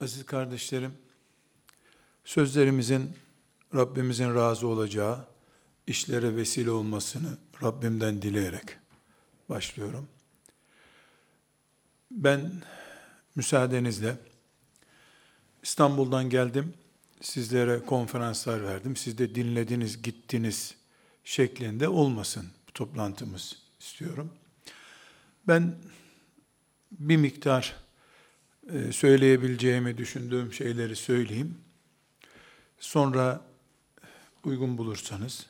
Aziz kardeşlerim, sözlerimizin Rabbimizin razı olacağı işlere vesile olmasını Rabbimden dileyerek başlıyorum. Ben müsaadenizle İstanbul'dan geldim. Sizlere konferanslar verdim. Siz de dinlediniz, gittiniz şeklinde olmasın bu toplantımız istiyorum. Ben bir miktar söyleyebileceğimi düşündüğüm şeyleri söyleyeyim. Sonra uygun bulursanız,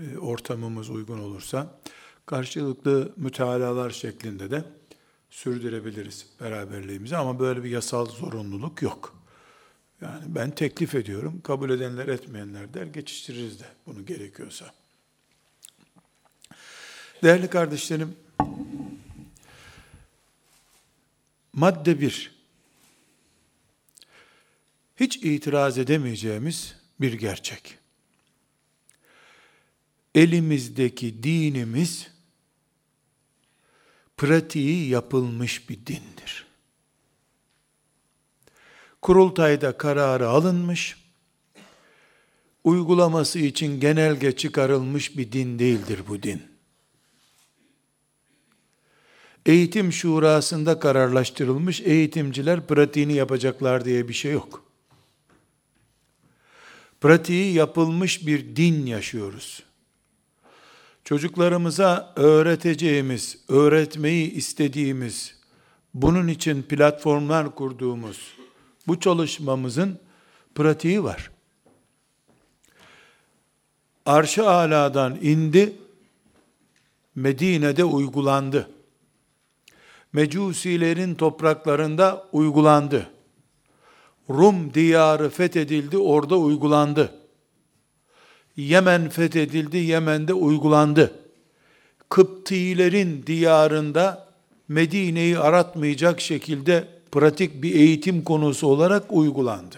e, ortamımız uygun olursa, karşılıklı mütealalar şeklinde de sürdürebiliriz beraberliğimizi ama böyle bir yasal zorunluluk yok. Yani ben teklif ediyorum, kabul edenler etmeyenler der, geçiştiririz de bunu gerekiyorsa. Değerli kardeşlerim, madde bir, hiç itiraz edemeyeceğimiz bir gerçek. Elimizdeki dinimiz pratiği yapılmış bir dindir. Kurultayda kararı alınmış, uygulaması için genelge çıkarılmış bir din değildir bu din. Eğitim şurasında kararlaştırılmış eğitimciler pratiğini yapacaklar diye bir şey yok pratiği yapılmış bir din yaşıyoruz. Çocuklarımıza öğreteceğimiz, öğretmeyi istediğimiz, bunun için platformlar kurduğumuz bu çalışmamızın pratiği var. Arş-ı Ala'dan indi, Medine'de uygulandı. Mecusilerin topraklarında uygulandı. Rum diyarı fethedildi, orada uygulandı. Yemen fethedildi, Yemen'de uygulandı. Kıptilerin diyarında Medine'yi aratmayacak şekilde pratik bir eğitim konusu olarak uygulandı.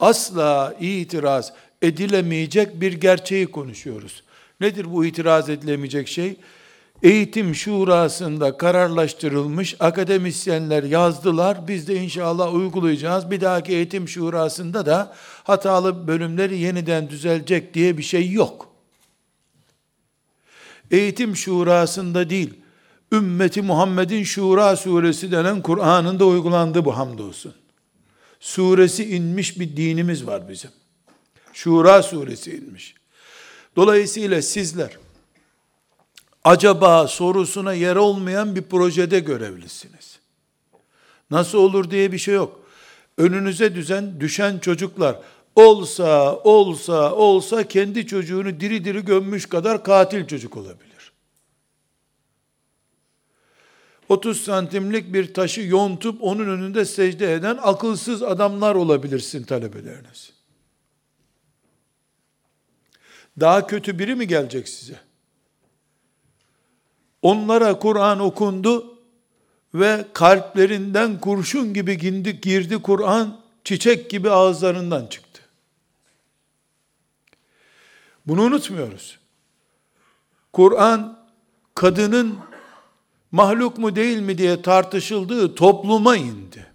Asla itiraz edilemeyecek bir gerçeği konuşuyoruz. Nedir bu itiraz edilemeyecek şey? Eğitim şurasında kararlaştırılmış akademisyenler yazdılar. Biz de inşallah uygulayacağız. Bir dahaki eğitim şurasında da hatalı bölümleri yeniden düzelecek diye bir şey yok. Eğitim şurasında değil, ümmeti Muhammed'in Şura suresi denen Kur'an'ın da uygulandı bu hamdolsun. Suresi inmiş bir dinimiz var bizim. Şura suresi inmiş. Dolayısıyla sizler acaba sorusuna yer olmayan bir projede görevlisiniz. Nasıl olur diye bir şey yok. Önünüze düzen düşen çocuklar olsa olsa olsa kendi çocuğunu diri diri gömmüş kadar katil çocuk olabilir. 30 santimlik bir taşı yontup onun önünde secde eden akılsız adamlar olabilirsin talebeleriniz. Daha kötü biri mi gelecek size? Onlara Kur'an okundu ve kalplerinden kurşun gibi girdi, girdi Kur'an, çiçek gibi ağızlarından çıktı. Bunu unutmuyoruz. Kur'an kadının mahluk mu değil mi diye tartışıldığı topluma indi.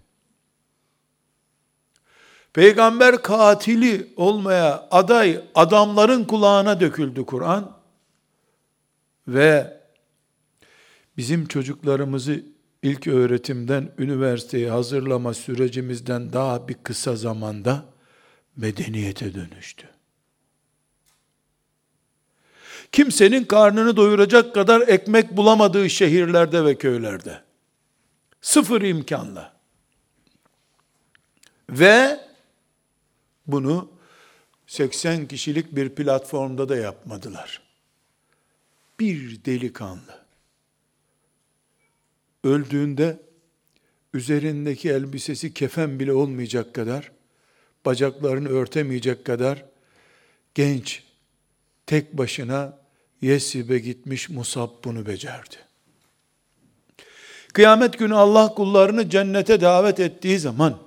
Peygamber katili olmaya aday adamların kulağına döküldü Kur'an ve bizim çocuklarımızı ilk öğretimden üniversiteye hazırlama sürecimizden daha bir kısa zamanda medeniyete dönüştü. Kimsenin karnını doyuracak kadar ekmek bulamadığı şehirlerde ve köylerde. Sıfır imkanla. Ve bunu 80 kişilik bir platformda da yapmadılar. Bir delikanlı öldüğünde üzerindeki elbisesi kefen bile olmayacak kadar, bacaklarını örtemeyecek kadar genç, tek başına Yesib'e gitmiş Musab bunu becerdi. Kıyamet günü Allah kullarını cennete davet ettiği zaman,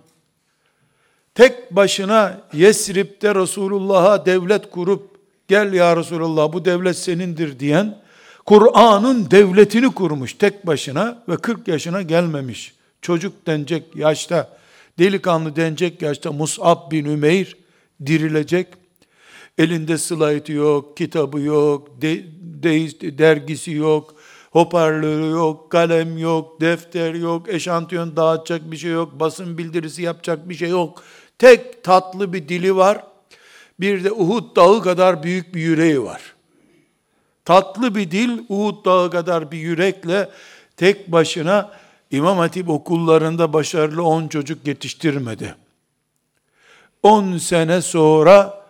tek başına Yesrib'de Resulullah'a devlet kurup, gel ya Resulullah bu devlet senindir diyen, Kur'an'ın devletini kurmuş tek başına ve 40 yaşına gelmemiş. Çocuk denecek yaşta delikanlı denecek yaşta Mus'ab bin Ümeyr dirilecek. Elinde slaytı yok, kitabı yok, de, de, dergisi yok, hoparlörü yok, kalem yok, defter yok, eşantiyon dağıtacak bir şey yok, basın bildirisi yapacak bir şey yok. Tek tatlı bir dili var. Bir de Uhud dağı kadar büyük bir yüreği var. Tatlı bir dil, Uhud dağı kadar bir yürekle tek başına İmam Hatip okullarında başarılı 10 çocuk yetiştirmedi. 10 sene sonra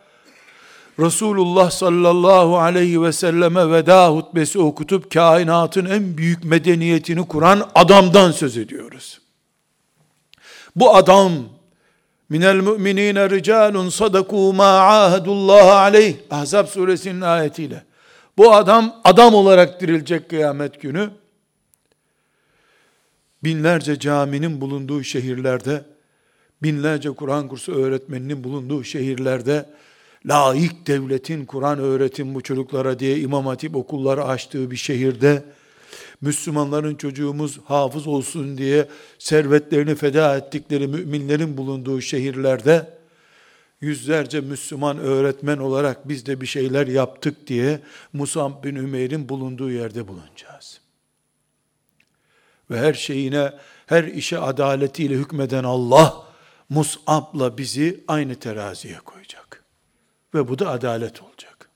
Resulullah sallallahu aleyhi ve selleme veda hutbesi okutup kainatın en büyük medeniyetini kuran adamdan söz ediyoruz. Bu adam minel müminine ricalun sadaku ma ahadullah aleyh Ahzab suresinin ayetiyle bu adam adam olarak dirilecek kıyamet günü. Binlerce caminin bulunduğu şehirlerde binlerce Kur'an kursu öğretmeninin bulunduğu şehirlerde laik devletin Kur'an öğretim bu çocuklara diye İmam Hatip okulları açtığı bir şehirde Müslümanların çocuğumuz hafız olsun diye servetlerini feda ettikleri müminlerin bulunduğu şehirlerde yüzlerce Müslüman öğretmen olarak biz de bir şeyler yaptık diye Musab bin Ümeyr'in bulunduğu yerde bulunacağız. Ve her şeyine, her işe adaletiyle hükmeden Allah Mus'ab'la bizi aynı teraziye koyacak. Ve bu da adalet olacak.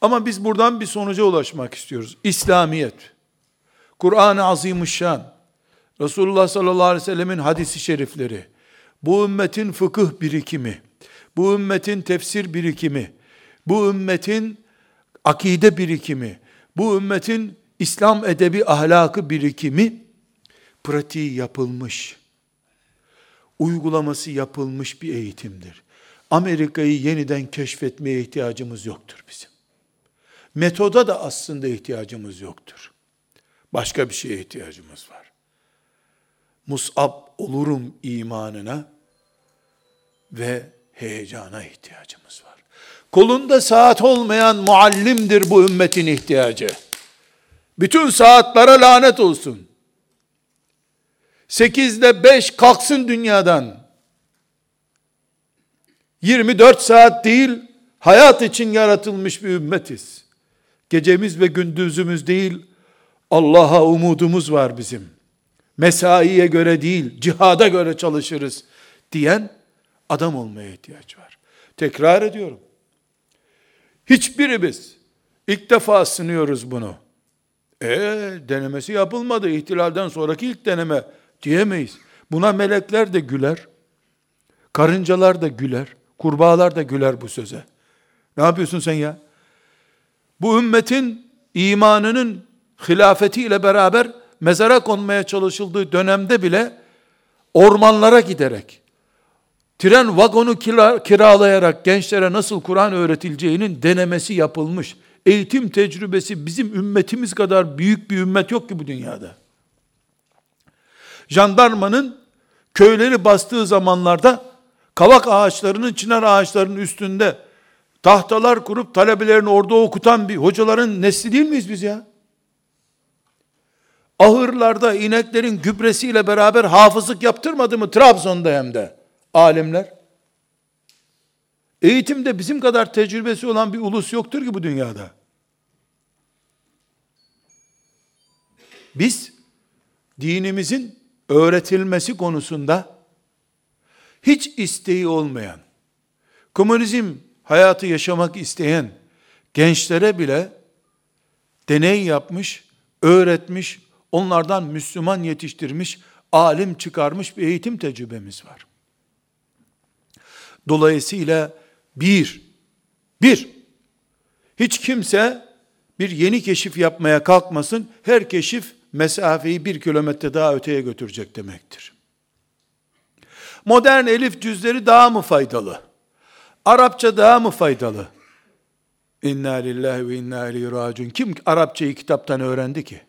Ama biz buradan bir sonuca ulaşmak istiyoruz. İslamiyet, Kur'an-ı Azimüşşan, Resulullah sallallahu aleyhi ve sellemin hadisi şerifleri, bu ümmetin fıkıh birikimi, bu ümmetin tefsir birikimi, bu ümmetin akide birikimi, bu ümmetin İslam edebi ahlakı birikimi pratiği yapılmış, uygulaması yapılmış bir eğitimdir. Amerika'yı yeniden keşfetmeye ihtiyacımız yoktur bizim. Metoda da aslında ihtiyacımız yoktur. Başka bir şeye ihtiyacımız var. Mus'ab olurum imanına ve heyecana ihtiyacımız var. Kolunda saat olmayan muallimdir bu ümmetin ihtiyacı. Bütün saatlere lanet olsun. Sekizde beş kalksın dünyadan. 24 saat değil, hayat için yaratılmış bir ümmetiz. Gecemiz ve gündüzümüz değil, Allah'a umudumuz var bizim. Mesaiye göre değil, cihada göre çalışırız diyen adam olmaya ihtiyaç var. Tekrar ediyorum. Hiçbirimiz ilk defa sınıyoruz bunu. E denemesi yapılmadı. İhtilalden sonraki ilk deneme diyemeyiz. Buna melekler de güler. Karıncalar da güler. Kurbağalar da güler bu söze. Ne yapıyorsun sen ya? Bu ümmetin imanının hilafetiyle beraber mezara konmaya çalışıldığı dönemde bile ormanlara giderek, tren vagonu kiralayarak gençlere nasıl Kur'an öğretileceğinin denemesi yapılmış. Eğitim tecrübesi bizim ümmetimiz kadar büyük bir ümmet yok ki bu dünyada. Jandarmanın köyleri bastığı zamanlarda kavak ağaçlarının, çınar ağaçlarının üstünde tahtalar kurup talebelerini orada okutan bir hocaların nesli değil miyiz biz ya? Ahırlarda ineklerin gübresiyle beraber hafızlık yaptırmadı mı Trabzon'da hem de alimler? Eğitimde bizim kadar tecrübesi olan bir ulus yoktur ki bu dünyada. Biz dinimizin öğretilmesi konusunda hiç isteği olmayan, komünizm hayatı yaşamak isteyen gençlere bile deney yapmış, öğretmiş, onlardan Müslüman yetiştirmiş, alim çıkarmış bir eğitim tecrübemiz var. Dolayısıyla bir, bir, hiç kimse bir yeni keşif yapmaya kalkmasın, her keşif mesafeyi bir kilometre daha öteye götürecek demektir. Modern elif cüzleri daha mı faydalı? Arapça daha mı faydalı? İnna lillahi ve inna ileyhi raciun. Kim Arapçayı kitaptan öğrendi ki?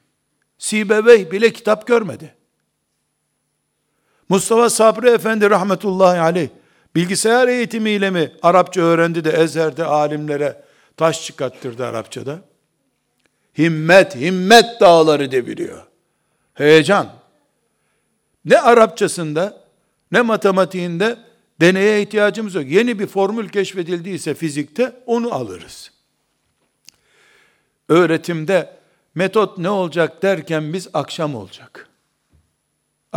Sibevey bile kitap görmedi. Mustafa Sabri Efendi rahmetullahi aleyh bilgisayar eğitimiyle mi Arapça öğrendi de Ezher'de alimlere taş çıkarttırdı Arapçada? Himmet, himmet dağları deviriyor. Heyecan. Ne Arapçasında ne matematiğinde deneye ihtiyacımız yok. Yeni bir formül keşfedildiyse fizikte onu alırız. Öğretimde metot ne olacak derken biz akşam olacak.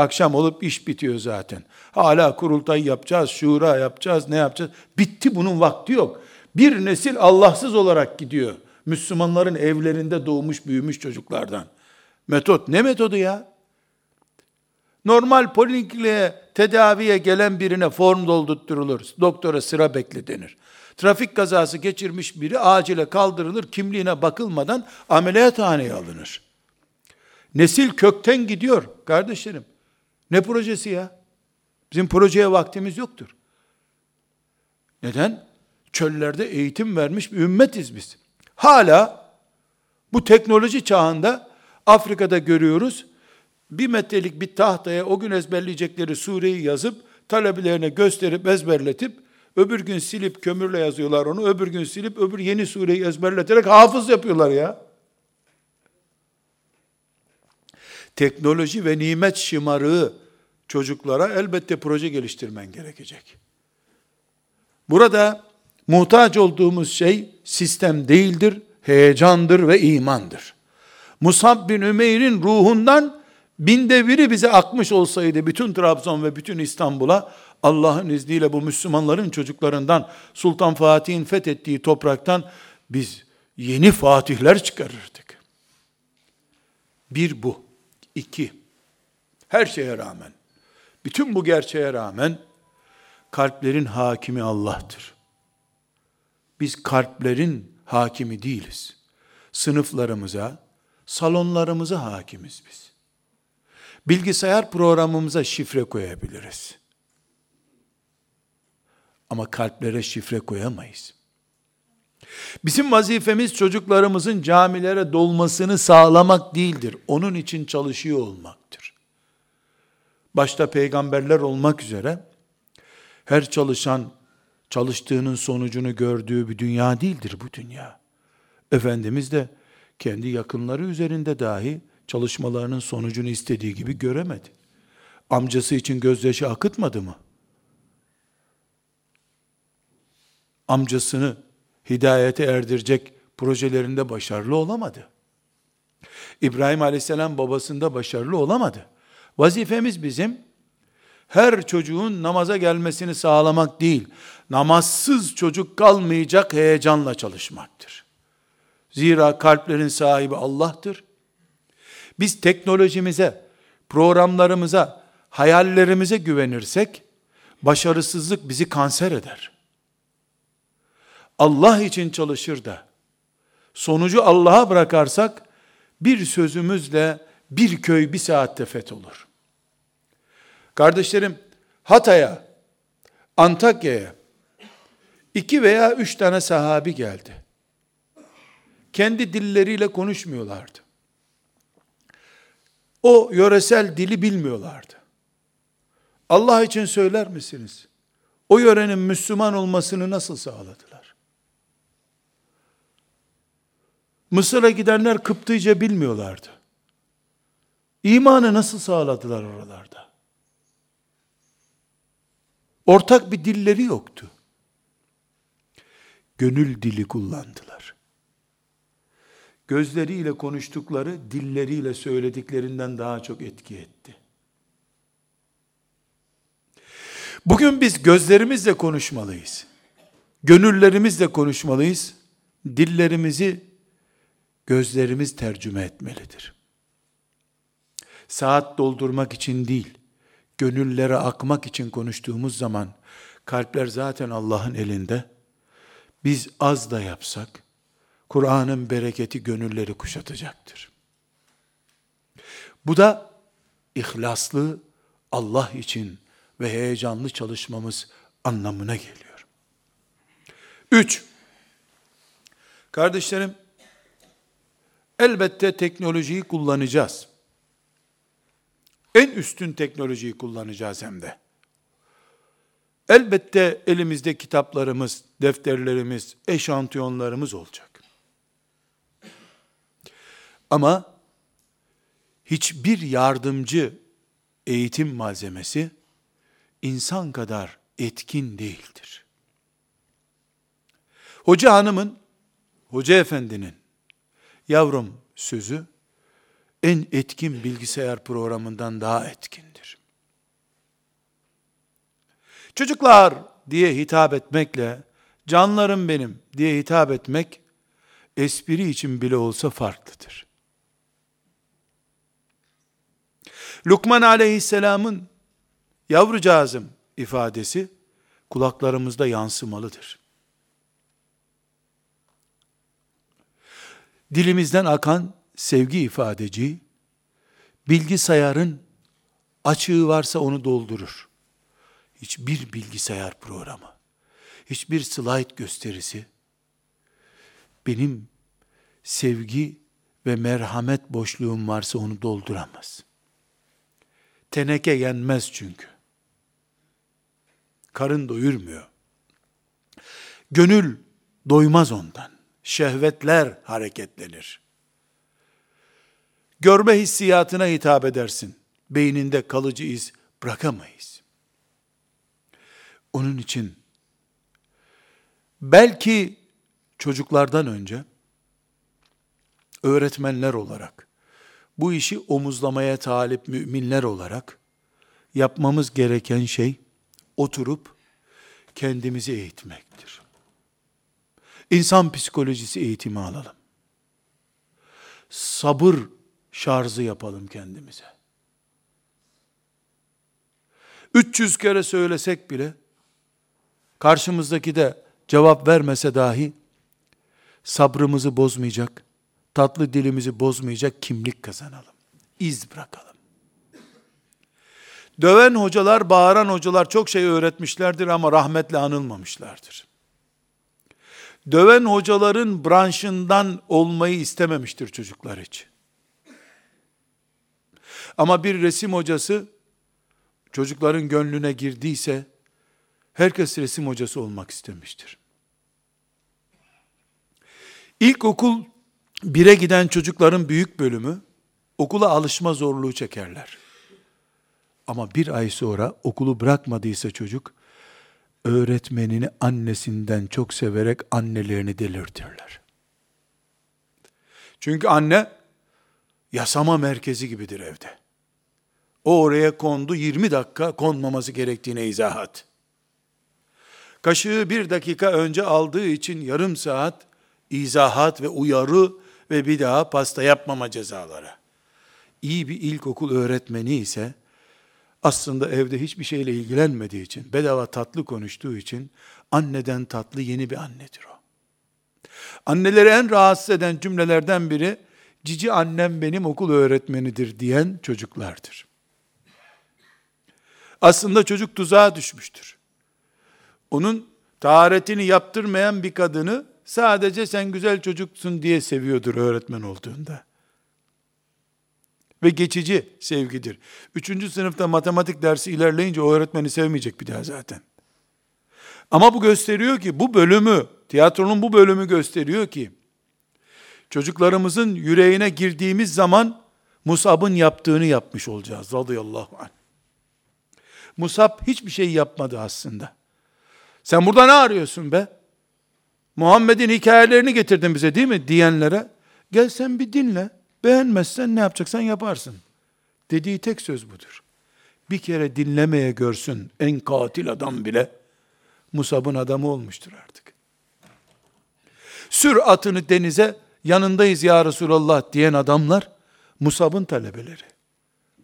Akşam olup iş bitiyor zaten. Hala kurultay yapacağız, şura yapacağız, ne yapacağız? Bitti bunun vakti yok. Bir nesil Allahsız olarak gidiyor. Müslümanların evlerinde doğmuş büyümüş çocuklardan. Metot ne metodu ya? Normal polikliniğe tedaviye gelen birine form doldurtturulur. Doktora sıra bekle denir. Trafik kazası geçirmiş biri acile kaldırılır, kimliğine bakılmadan ameliyathaneye alınır. Nesil kökten gidiyor kardeşlerim. Ne projesi ya? Bizim projeye vaktimiz yoktur. Neden? Çöllerde eğitim vermiş bir ümmetiz biz. Hala bu teknoloji çağında Afrika'da görüyoruz. Bir metrelik bir tahtaya o gün ezberleyecekleri sureyi yazıp talebelerine gösterip ezberletip öbür gün silip kömürle yazıyorlar onu. Öbür gün silip öbür yeni sureyi ezberleterek hafız yapıyorlar ya. Teknoloji ve nimet şımarığı çocuklara elbette proje geliştirmen gerekecek. Burada muhtaç olduğumuz şey sistem değildir, heyecandır ve imandır. Musab bin Ümeyr'in ruhundan binde biri bize akmış olsaydı bütün Trabzon ve bütün İstanbul'a Allah'ın izniyle bu Müslümanların çocuklarından Sultan Fatih'in fethettiği topraktan biz yeni fatihler çıkarırdık. Bir bu. İki Her şeye rağmen, bütün bu gerçeğe rağmen kalplerin hakimi Allah'tır. Biz kalplerin hakimi değiliz. Sınıflarımıza, salonlarımıza hakimiz biz. Bilgisayar programımıza şifre koyabiliriz. Ama kalplere şifre koyamayız. Bizim vazifemiz çocuklarımızın camilere dolmasını sağlamak değildir. Onun için çalışıyor olmaktır. Başta peygamberler olmak üzere her çalışan çalıştığının sonucunu gördüğü bir dünya değildir bu dünya. Efendimiz de kendi yakınları üzerinde dahi çalışmalarının sonucunu istediği gibi göremedi. Amcası için gözyaşı akıtmadı mı? Amcasını hidayete erdirecek projelerinde başarılı olamadı. İbrahim Aleyhisselam babasında başarılı olamadı. Vazifemiz bizim her çocuğun namaza gelmesini sağlamak değil, namazsız çocuk kalmayacak heyecanla çalışmaktır. Zira kalplerin sahibi Allah'tır. Biz teknolojimize, programlarımıza, hayallerimize güvenirsek, başarısızlık bizi kanser eder. Allah için çalışır da, sonucu Allah'a bırakarsak, bir sözümüzle bir köy bir saatte fetholur. Kardeşlerim, Hatay'a, Antakya'ya iki veya üç tane sahabi geldi. Kendi dilleriyle konuşmuyorlardı. O yöresel dili bilmiyorlardı. Allah için söyler misiniz? O yörenin Müslüman olmasını nasıl sağladılar? Mısır'a gidenler Kıptıca bilmiyorlardı. İmanı nasıl sağladılar oralarda? Ortak bir dilleri yoktu. Gönül dili kullandılar. Gözleriyle konuştukları, dilleriyle söylediklerinden daha çok etki etti. Bugün biz gözlerimizle konuşmalıyız. Gönüllerimizle konuşmalıyız. Dillerimizi gözlerimiz tercüme etmelidir. Saat doldurmak için değil, gönüllere akmak için konuştuğumuz zaman kalpler zaten Allah'ın elinde. Biz az da yapsak Kur'an'ın bereketi gönülleri kuşatacaktır. Bu da ihlaslı Allah için ve heyecanlı çalışmamız anlamına geliyor. Üç, kardeşlerim, elbette teknolojiyi kullanacağız. En üstün teknolojiyi kullanacağız hem de. Elbette elimizde kitaplarımız, defterlerimiz, eşantiyonlarımız olacak. Ama hiçbir yardımcı eğitim malzemesi insan kadar etkin değildir. Hoca hanımın, hoca efendinin, yavrum sözü en etkin bilgisayar programından daha etkindir. Çocuklar diye hitap etmekle canlarım benim diye hitap etmek espri için bile olsa farklıdır. Lukman aleyhisselamın yavrucağızım ifadesi kulaklarımızda yansımalıdır. Dilimizden akan sevgi ifadeci, bilgisayarın açığı varsa onu doldurur. Hiçbir bilgisayar programı, hiçbir slide gösterisi, benim sevgi ve merhamet boşluğum varsa onu dolduramaz. Teneke yenmez çünkü. Karın doyurmuyor. Gönül doymaz ondan. Şehvetler hareketlenir. Görme hissiyatına hitap edersin. Beyninde kalıcı iz bırakamayız. Onun için belki çocuklardan önce öğretmenler olarak bu işi omuzlamaya talip müminler olarak yapmamız gereken şey oturup kendimizi eğitmektir. İnsan psikolojisi eğitimi alalım. Sabır şarjı yapalım kendimize. 300 kere söylesek bile karşımızdaki de cevap vermese dahi sabrımızı bozmayacak, tatlı dilimizi bozmayacak kimlik kazanalım. İz bırakalım. Döven hocalar, bağıran hocalar çok şey öğretmişlerdir ama rahmetle anılmamışlardır. Döven hocaların branşından olmayı istememiştir çocuklar hiç. Ama bir resim hocası çocukların gönlüne girdiyse herkes resim hocası olmak istemiştir. İlkokul bire giden çocukların büyük bölümü okula alışma zorluğu çekerler. Ama bir ay sonra okulu bırakmadıysa çocuk, öğretmenini annesinden çok severek annelerini delirtirler. Çünkü anne yasama merkezi gibidir evde. O oraya kondu 20 dakika konmaması gerektiğine izahat. Kaşığı bir dakika önce aldığı için yarım saat izahat ve uyarı ve bir daha pasta yapmama cezaları. İyi bir ilkokul öğretmeni ise aslında evde hiçbir şeyle ilgilenmediği için, bedava tatlı konuştuğu için anneden tatlı yeni bir annedir o. Anneleri en rahatsız eden cümlelerden biri cici annem benim okul öğretmenidir diyen çocuklardır. Aslında çocuk tuzağa düşmüştür. Onun taharetini yaptırmayan bir kadını sadece sen güzel çocuksun diye seviyordur öğretmen olduğunda. Ve geçici sevgidir. Üçüncü sınıfta matematik dersi ilerleyince o öğretmeni sevmeyecek bir daha zaten. Ama bu gösteriyor ki bu bölümü, tiyatronun bu bölümü gösteriyor ki çocuklarımızın yüreğine girdiğimiz zaman Musab'ın yaptığını yapmış olacağız radıyallahu anh. Musab hiçbir şey yapmadı aslında. Sen burada ne arıyorsun be? Muhammed'in hikayelerini getirdin bize değil mi diyenlere? Gel sen bir dinle. Beğenmezsen ne yapacaksan yaparsın. Dediği tek söz budur. Bir kere dinlemeye görsün en katil adam bile Musab'ın adamı olmuştur artık. Sür atını denize yanındayız ya Resulallah diyen adamlar Musab'ın talebeleri.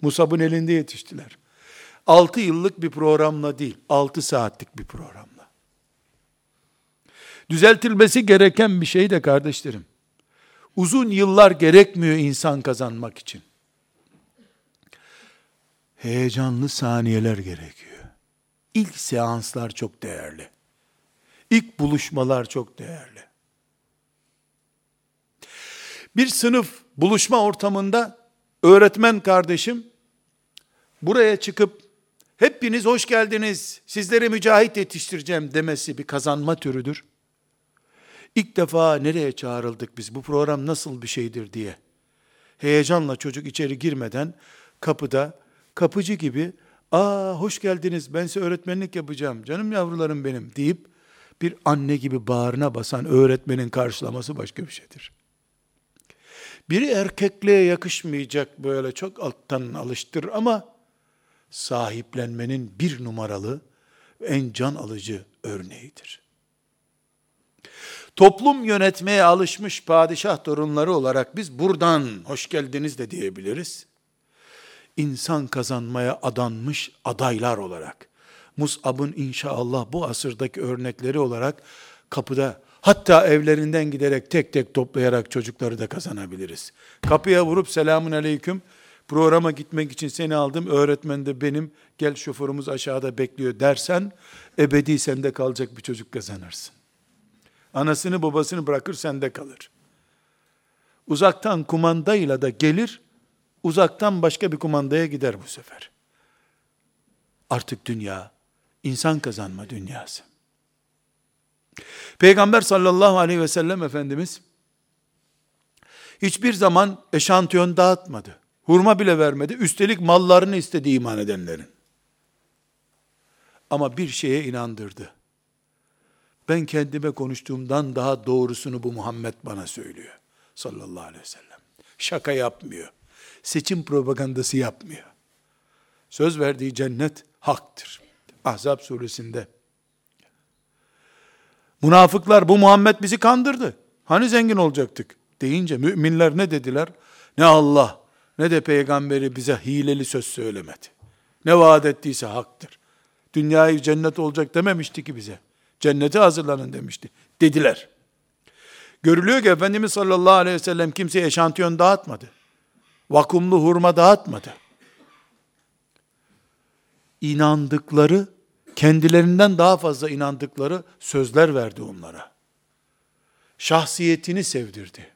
Musab'ın elinde yetiştiler. 6 yıllık bir programla değil, 6 saatlik bir programla. Düzeltilmesi gereken bir şey de kardeşlerim. Uzun yıllar gerekmiyor insan kazanmak için. Heyecanlı saniyeler gerekiyor. İlk seanslar çok değerli. İlk buluşmalar çok değerli. Bir sınıf buluşma ortamında öğretmen kardeşim buraya çıkıp hepiniz hoş geldiniz, sizleri mücahit yetiştireceğim demesi bir kazanma türüdür. İlk defa nereye çağrıldık biz, bu program nasıl bir şeydir diye. Heyecanla çocuk içeri girmeden kapıda kapıcı gibi, ''Aa hoş geldiniz, ben size öğretmenlik yapacağım, canım yavrularım benim.'' deyip bir anne gibi bağrına basan öğretmenin karşılaması başka bir şeydir. Biri erkekliğe yakışmayacak böyle çok alttan alıştır ama sahiplenmenin bir numaralı en can alıcı örneğidir. Toplum yönetmeye alışmış padişah torunları olarak biz buradan hoş geldiniz de diyebiliriz. İnsan kazanmaya adanmış adaylar olarak, Mus'ab'ın inşallah bu asırdaki örnekleri olarak kapıda hatta evlerinden giderek tek tek toplayarak çocukları da kazanabiliriz. Kapıya vurup selamun aleyküm programa gitmek için seni aldım öğretmen de benim gel şoförümüz aşağıda bekliyor dersen ebedi sende kalacak bir çocuk kazanırsın. Anasını babasını bırakır sende kalır. Uzaktan kumandayla da gelir, uzaktan başka bir kumandaya gider bu sefer. Artık dünya, insan kazanma dünyası. Peygamber sallallahu aleyhi ve sellem Efendimiz, hiçbir zaman eşantiyon dağıtmadı. Hurma bile vermedi. Üstelik mallarını istedi iman edenlerin. Ama bir şeye inandırdı. Ben kendime konuştuğumdan daha doğrusunu bu Muhammed bana söylüyor. Sallallahu aleyhi ve sellem. Şaka yapmıyor. Seçim propagandası yapmıyor. Söz verdiği cennet haktır. Ahzab suresinde. Münafıklar bu Muhammed bizi kandırdı. Hani zengin olacaktık deyince müminler ne dediler? Ne Allah ne de peygamberi bize hileli söz söylemedi. Ne vaat ettiyse haktır. Dünyayı cennet olacak dememişti ki bize. Cennete hazırlanın demişti. Dediler. Görülüyor ki Efendimiz sallallahu aleyhi ve sellem kimseye eşantiyon dağıtmadı. Vakumlu hurma dağıtmadı. İnandıkları, kendilerinden daha fazla inandıkları sözler verdi onlara. Şahsiyetini sevdirdi.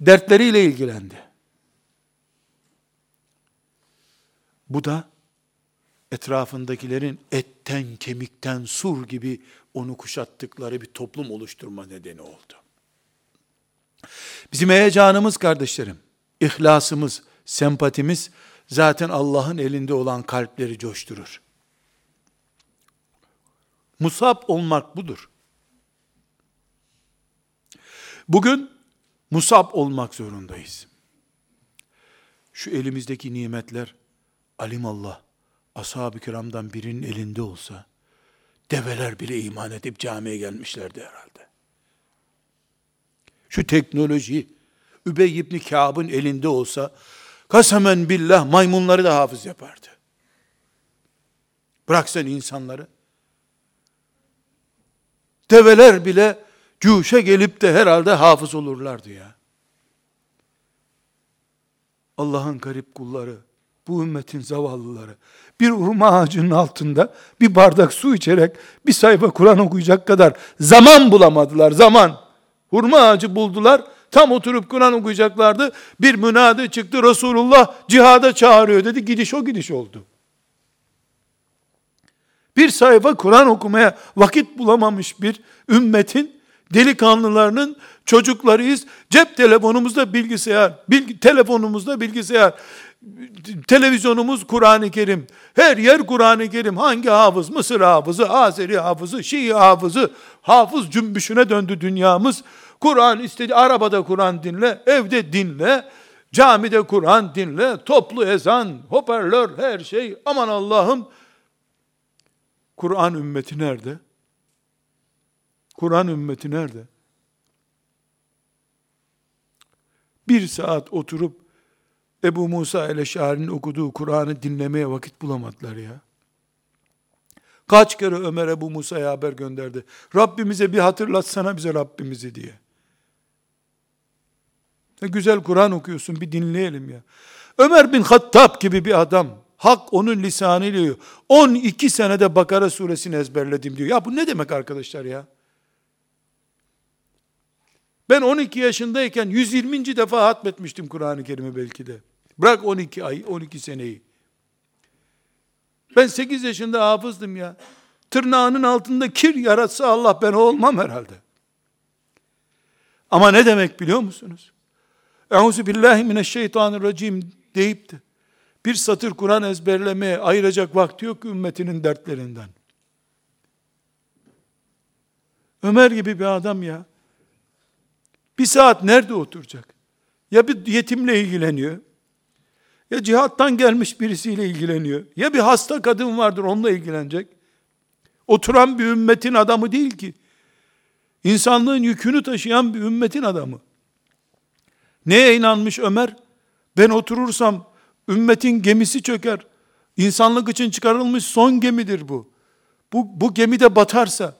Dertleriyle ilgilendi. Bu da etrafındakilerin etten, kemikten, sur gibi onu kuşattıkları bir toplum oluşturma nedeni oldu. Bizim heyecanımız kardeşlerim, ihlasımız, sempatimiz zaten Allah'ın elinde olan kalpleri coşturur. Musab olmak budur. Bugün musab olmak zorundayız. Şu elimizdeki nimetler alimallah ashab-ı kiramdan birinin elinde olsa develer bile iman edip camiye gelmişlerdi herhalde. Şu teknoloji Übey ibn Kâb'ın elinde olsa kasemen billah maymunları da hafız yapardı. Bırak sen insanları. Develer bile cuşe gelip de herhalde hafız olurlardı ya. Allah'ın garip kulları, bu ümmetin zavallıları, bir hurma ağacının altında bir bardak su içerek bir sayfa Kur'an okuyacak kadar zaman bulamadılar, zaman. Hurma ağacı buldular, tam oturup Kur'an okuyacaklardı. Bir münadi çıktı, Resulullah cihada çağırıyor dedi, gidiş o gidiş oldu. Bir sayfa Kur'an okumaya vakit bulamamış bir ümmetin delikanlılarının çocuklarıyız. Cep telefonumuzda bilgisayar, bilgi, telefonumuzda bilgisayar, televizyonumuz Kur'an-ı Kerim. Her yer Kur'an-ı Kerim. Hangi hafız? Mısır hafızı, Azeri hafızı, Şii hafızı, hafız cümbüşüne döndü dünyamız. Kur'an istedi, arabada Kur'an dinle, evde dinle, camide Kur'an dinle, toplu ezan, hoparlör, her şey. Aman Allah'ım, Kur'an ümmeti nerede? Kur'an ümmeti nerede? Bir saat oturup Ebu Musa el-Eşari'nin okuduğu Kur'an'ı dinlemeye vakit bulamadılar ya. Kaç kere Ömer Ebu Musa'ya haber gönderdi. Rabbimize bir hatırlatsana bize Rabbimizi diye. Ne güzel Kur'an okuyorsun bir dinleyelim ya. Ömer bin Hattab gibi bir adam. Hak onun lisanıyla diyor. 12 senede Bakara suresini ezberledim diyor. Ya bu ne demek arkadaşlar ya? Ben 12 yaşındayken 120. defa hatmetmiştim Kur'an-ı Kerim'i belki de. Bırak 12 ay, 12 seneyi. Ben 8 yaşında hafızdım ya. Tırnağının altında kir yaratsa Allah ben olmam herhalde. Ama ne demek biliyor musunuz? Euzu billahi mineşşeytanirracim deyip de bir satır Kur'an ezberlemeye ayıracak vakti yok ümmetinin dertlerinden. Ömer gibi bir adam ya. Bir saat nerede oturacak? Ya bir yetimle ilgileniyor. Ya cihattan gelmiş birisiyle ilgileniyor. Ya bir hasta kadın vardır onunla ilgilenecek. Oturan bir ümmetin adamı değil ki. İnsanlığın yükünü taşıyan bir ümmetin adamı. Neye inanmış Ömer? Ben oturursam ümmetin gemisi çöker. İnsanlık için çıkarılmış son gemidir bu. Bu, bu gemide batarsa,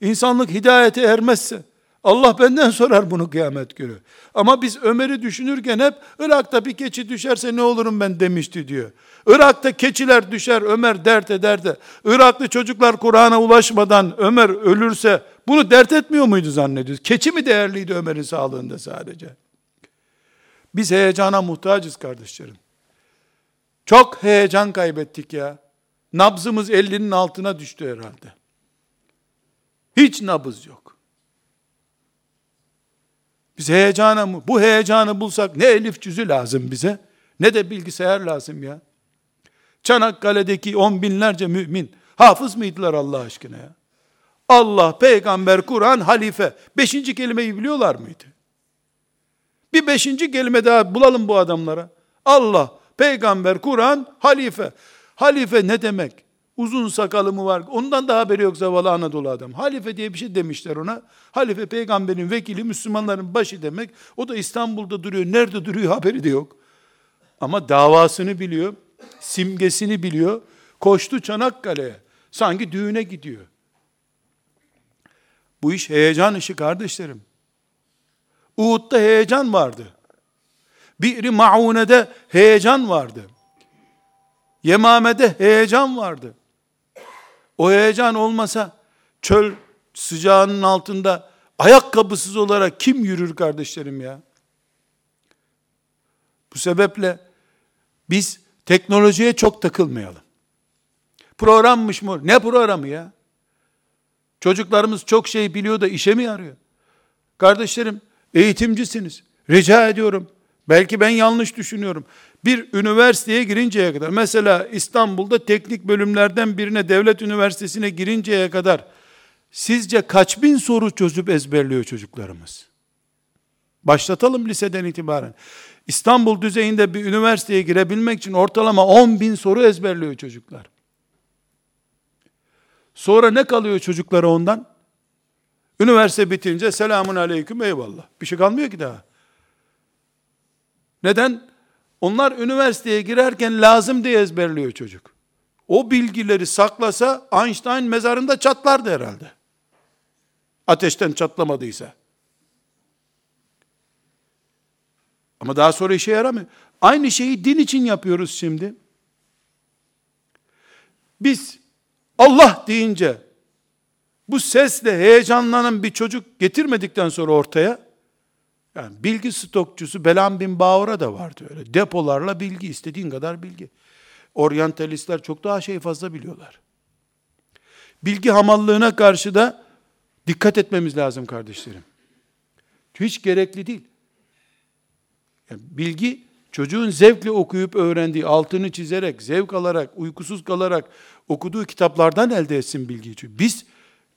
insanlık hidayete ermezse, Allah benden sorar bunu kıyamet günü. Ama biz Ömer'i düşünürken hep Irak'ta bir keçi düşerse ne olurum ben demişti diyor. Irak'ta keçiler düşer Ömer dert eder de Iraklı çocuklar Kur'an'a ulaşmadan Ömer ölürse bunu dert etmiyor muydu zannediyoruz? Keçi mi değerliydi Ömer'in sağlığında sadece? Biz heyecana muhtacız kardeşlerim. Çok heyecan kaybettik ya. Nabzımız 50'nin altına düştü herhalde. Hiç nabız yok. Biz heyecana mı? Bu heyecanı bulsak ne elif cüzü lazım bize ne de bilgisayar lazım ya. Çanakkale'deki on binlerce mümin hafız mıydılar Allah aşkına ya? Allah, peygamber, Kur'an, halife. Beşinci kelimeyi biliyorlar mıydı? Bir beşinci kelime daha bulalım bu adamlara. Allah, peygamber, Kur'an, halife. Halife ne demek? Uzun sakalı mı var? Ondan da haberi yok zavallı Anadolu adam. Halife diye bir şey demişler ona. Halife peygamberin vekili, Müslümanların başı demek. O da İstanbul'da duruyor. Nerede duruyor haberi de yok. Ama davasını biliyor. Simgesini biliyor. Koştu Çanakkale'ye. Sanki düğüne gidiyor. Bu iş heyecan işi kardeşlerim. Uhud'da heyecan vardı. Bir Ma'une'de heyecan vardı. Yemame'de heyecan vardı. O heyecan olmasa çöl sıcağının altında ayakkabısız olarak kim yürür kardeşlerim ya? Bu sebeple biz teknolojiye çok takılmayalım. Programmış mı? Ne programı ya? Çocuklarımız çok şey biliyor da işe mi yarıyor? Kardeşlerim eğitimcisiniz. Rica ediyorum. Belki ben yanlış düşünüyorum. Bir üniversiteye girinceye kadar, mesela İstanbul'da teknik bölümlerden birine devlet üniversitesine girinceye kadar, sizce kaç bin soru çözüp ezberliyor çocuklarımız? Başlatalım liseden itibaren. İstanbul düzeyinde bir üniversiteye girebilmek için ortalama 10 bin soru ezberliyor çocuklar. Sonra ne kalıyor çocuklara ondan? Üniversite bitince selamun aleyküm eyvallah. Bir şey kalmıyor ki daha. Neden? Onlar üniversiteye girerken lazım diye ezberliyor çocuk. O bilgileri saklasa Einstein mezarında çatlardı herhalde. Ateşten çatlamadıysa. Ama daha sonra işe yaramıyor. Aynı şeyi din için yapıyoruz şimdi. Biz Allah deyince bu sesle heyecanlanan bir çocuk getirmedikten sonra ortaya yani bilgi stokçusu Belam bin Bağır'a da vardı öyle. Depolarla bilgi, istediğin kadar bilgi. Oryantalistler çok daha şey fazla biliyorlar. Bilgi hamallığına karşı da dikkat etmemiz lazım kardeşlerim. Hiç gerekli değil. Yani bilgi çocuğun zevkle okuyup öğrendiği, altını çizerek, zevk alarak, uykusuz kalarak okuduğu kitaplardan elde etsin bilgiyi. Biz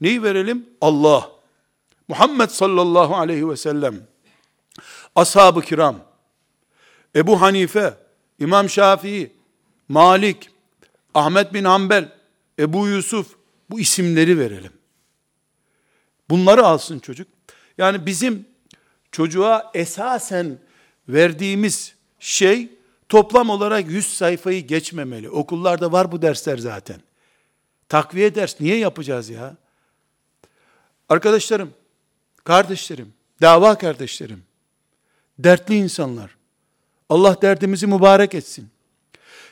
neyi verelim? Allah. Muhammed sallallahu aleyhi ve sellem, ashab-ı kiram, Ebu Hanife, İmam Şafii, Malik, Ahmet bin Hanbel, Ebu Yusuf, bu isimleri verelim. Bunları alsın çocuk. Yani bizim çocuğa esasen verdiğimiz şey toplam olarak 100 sayfayı geçmemeli. Okullarda var bu dersler zaten. Takviye ders niye yapacağız ya? Arkadaşlarım, kardeşlerim, dava kardeşlerim, dertli insanlar. Allah derdimizi mübarek etsin.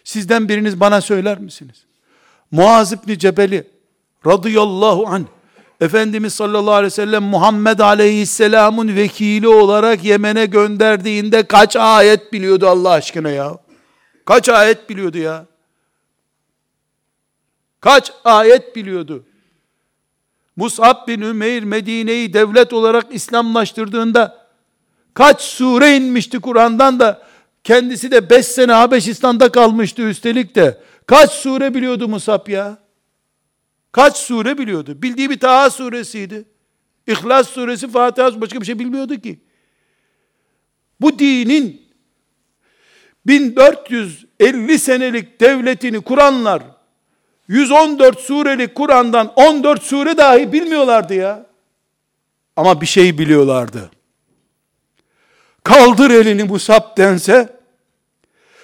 Sizden biriniz bana söyler misiniz? Muaz İbni Cebeli radıyallahu anh Efendimiz sallallahu aleyhi ve sellem Muhammed aleyhisselamın vekili olarak Yemen'e gönderdiğinde kaç ayet biliyordu Allah aşkına ya? Kaç ayet biliyordu ya? Kaç ayet biliyordu? Mus'ab bin Ümeyr Medine'yi devlet olarak İslamlaştırdığında kaç sure inmişti Kur'an'dan da Kendisi de 5 sene Habeşistan'da kalmıştı üstelik de. Kaç sure biliyordu Musab ya? Kaç sure biliyordu? Bildiği bir Taha suresiydi. İhlas suresi, Fatiha başka bir şey bilmiyordu ki. Bu dinin 1450 senelik devletini kuranlar 114 surelik Kur'an'dan 14 sure dahi bilmiyorlardı ya. Ama bir şey biliyorlardı. Kaldır elini Musab dense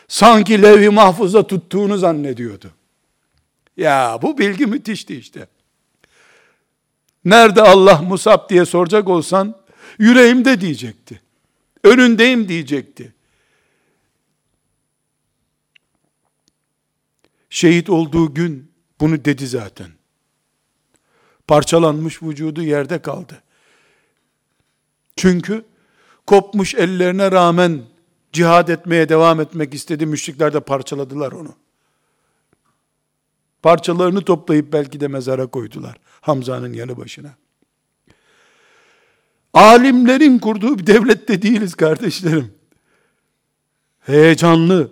sanki levh-i mahfuzda tuttuğunu zannediyordu. Ya bu bilgi müthişti işte. Nerede Allah Musab diye soracak olsan yüreğimde diyecekti. Önündeyim diyecekti. Şehit olduğu gün bunu dedi zaten. Parçalanmış vücudu yerde kaldı. Çünkü kopmuş ellerine rağmen cihad etmeye devam etmek istedi. Müşrikler de parçaladılar onu. Parçalarını toplayıp belki de mezara koydular. Hamza'nın yanı başına. Alimlerin kurduğu bir devlette değiliz kardeşlerim. Heyecanlı,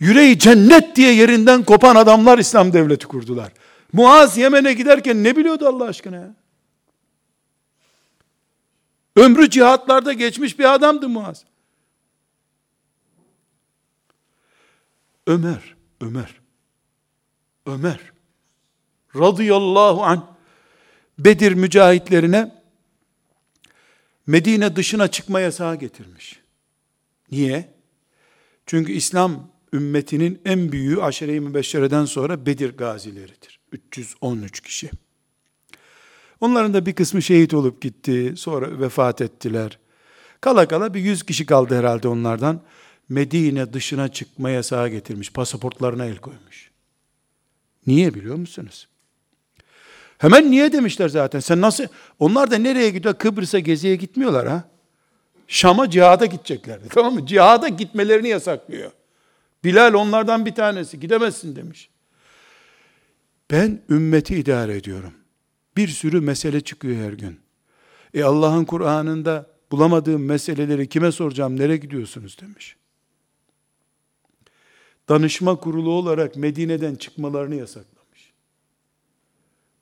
yüreği cennet diye yerinden kopan adamlar İslam devleti kurdular. Muaz Yemen'e giderken ne biliyordu Allah aşkına ya? Ömrü cihatlarda geçmiş bir adamdı Muaz. Ömer, Ömer, Ömer radıyallahu an Bedir mücahitlerine Medine dışına çıkma yasağı getirmiş. Niye? Çünkü İslam ümmetinin en büyüğü mübeşşereden sonra Bedir gazileridir. 313 kişi. Onların da bir kısmı şehit olup gitti. Sonra vefat ettiler. Kala kala bir yüz kişi kaldı herhalde onlardan. Medine dışına çıkma yasağı getirmiş. Pasaportlarına el koymuş. Niye biliyor musunuz? Hemen niye demişler zaten. Sen nasıl? Onlar da nereye gidiyor? Kıbrıs'a geziye gitmiyorlar ha. Şam'a cihada gideceklerdi. Tamam mı? Cihada gitmelerini yasaklıyor. Bilal onlardan bir tanesi. Gidemezsin demiş. Ben ümmeti idare ediyorum. Bir sürü mesele çıkıyor her gün. E Allah'ın Kur'an'ında bulamadığım meseleleri kime soracağım, nereye gidiyorsunuz demiş. Danışma kurulu olarak Medine'den çıkmalarını yasaklamış.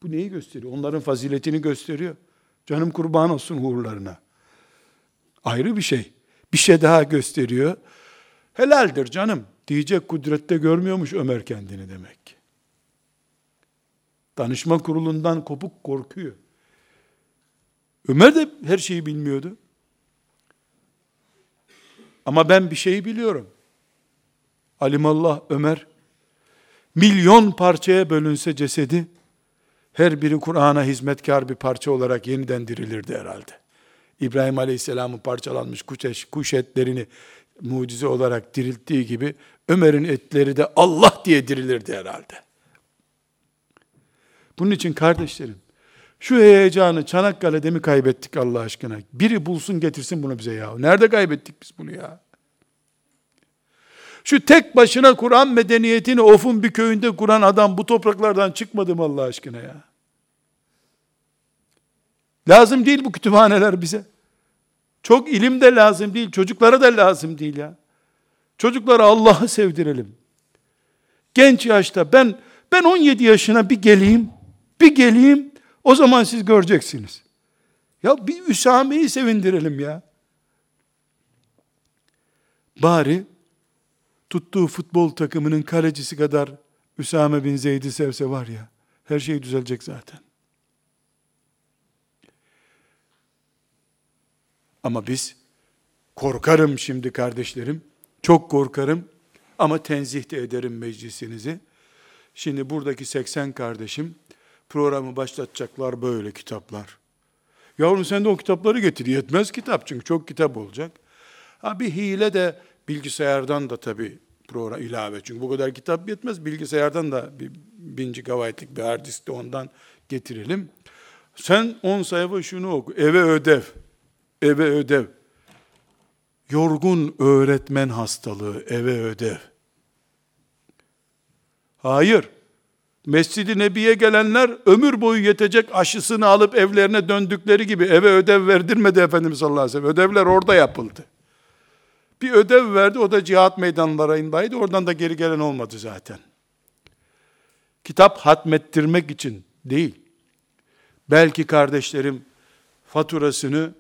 Bu neyi gösteriyor? Onların faziletini gösteriyor. Canım kurban olsun uğurlarına. Ayrı bir şey. Bir şey daha gösteriyor. Helaldir canım diyecek kudrette görmüyormuş Ömer kendini demek ki. Danışma kurulundan kopuk korkuyor. Ömer de her şeyi bilmiyordu. Ama ben bir şeyi biliyorum. Alimallah Ömer milyon parçaya bölünse cesedi her biri Kur'an'a hizmetkar bir parça olarak yeniden dirilirdi herhalde. İbrahim Aleyhisselam'ın parçalanmış kuş, kuş etlerini mucize olarak dirilttiği gibi Ömer'in etleri de Allah diye dirilirdi herhalde. Bunun için kardeşlerim, şu heyecanı Çanakkale'de mi kaybettik Allah aşkına? Biri bulsun getirsin bunu bize ya. Nerede kaybettik biz bunu ya? Şu tek başına Kur'an medeniyetini Of'un bir köyünde kuran adam bu topraklardan çıkmadı mı Allah aşkına ya? Lazım değil bu kütüphaneler bize. Çok ilim de lazım değil, çocuklara da lazım değil ya. Çocuklara Allah'ı sevdirelim. Genç yaşta ben ben 17 yaşına bir geleyim. Bir geleyim. O zaman siz göreceksiniz. Ya bir Üsame'yi sevindirelim ya. Bari tuttuğu futbol takımının kalecisi kadar Üsame bin Zeyd'i sevse var ya, her şey düzelecek zaten. Ama biz korkarım şimdi kardeşlerim. Çok korkarım ama tenzih de ederim meclisinizi. Şimdi buradaki 80 kardeşim programı başlatacaklar böyle kitaplar. Yavrum sen de o kitapları getir. Yetmez kitap çünkü çok kitap olacak. Ha bir hile de bilgisayardan da tabii program ilave. Çünkü bu kadar kitap yetmez. Bilgisayardan da bir bin gigabaytlık bir hard disk de ondan getirelim. Sen 10 sayfa şunu oku. Eve ödev. Eve ödev. Yorgun öğretmen hastalığı, eve ödev. Hayır. Mescid-i Nebi'ye gelenler ömür boyu yetecek aşısını alıp evlerine döndükleri gibi eve ödev verdirmedi Efendimiz sallallahu aleyhi ve sellem. Ödevler orada yapıldı. Bir ödev verdi, o da cihat meydanlarındaydı. Oradan da geri gelen olmadı zaten. Kitap hatmettirmek için değil. Belki kardeşlerim faturasını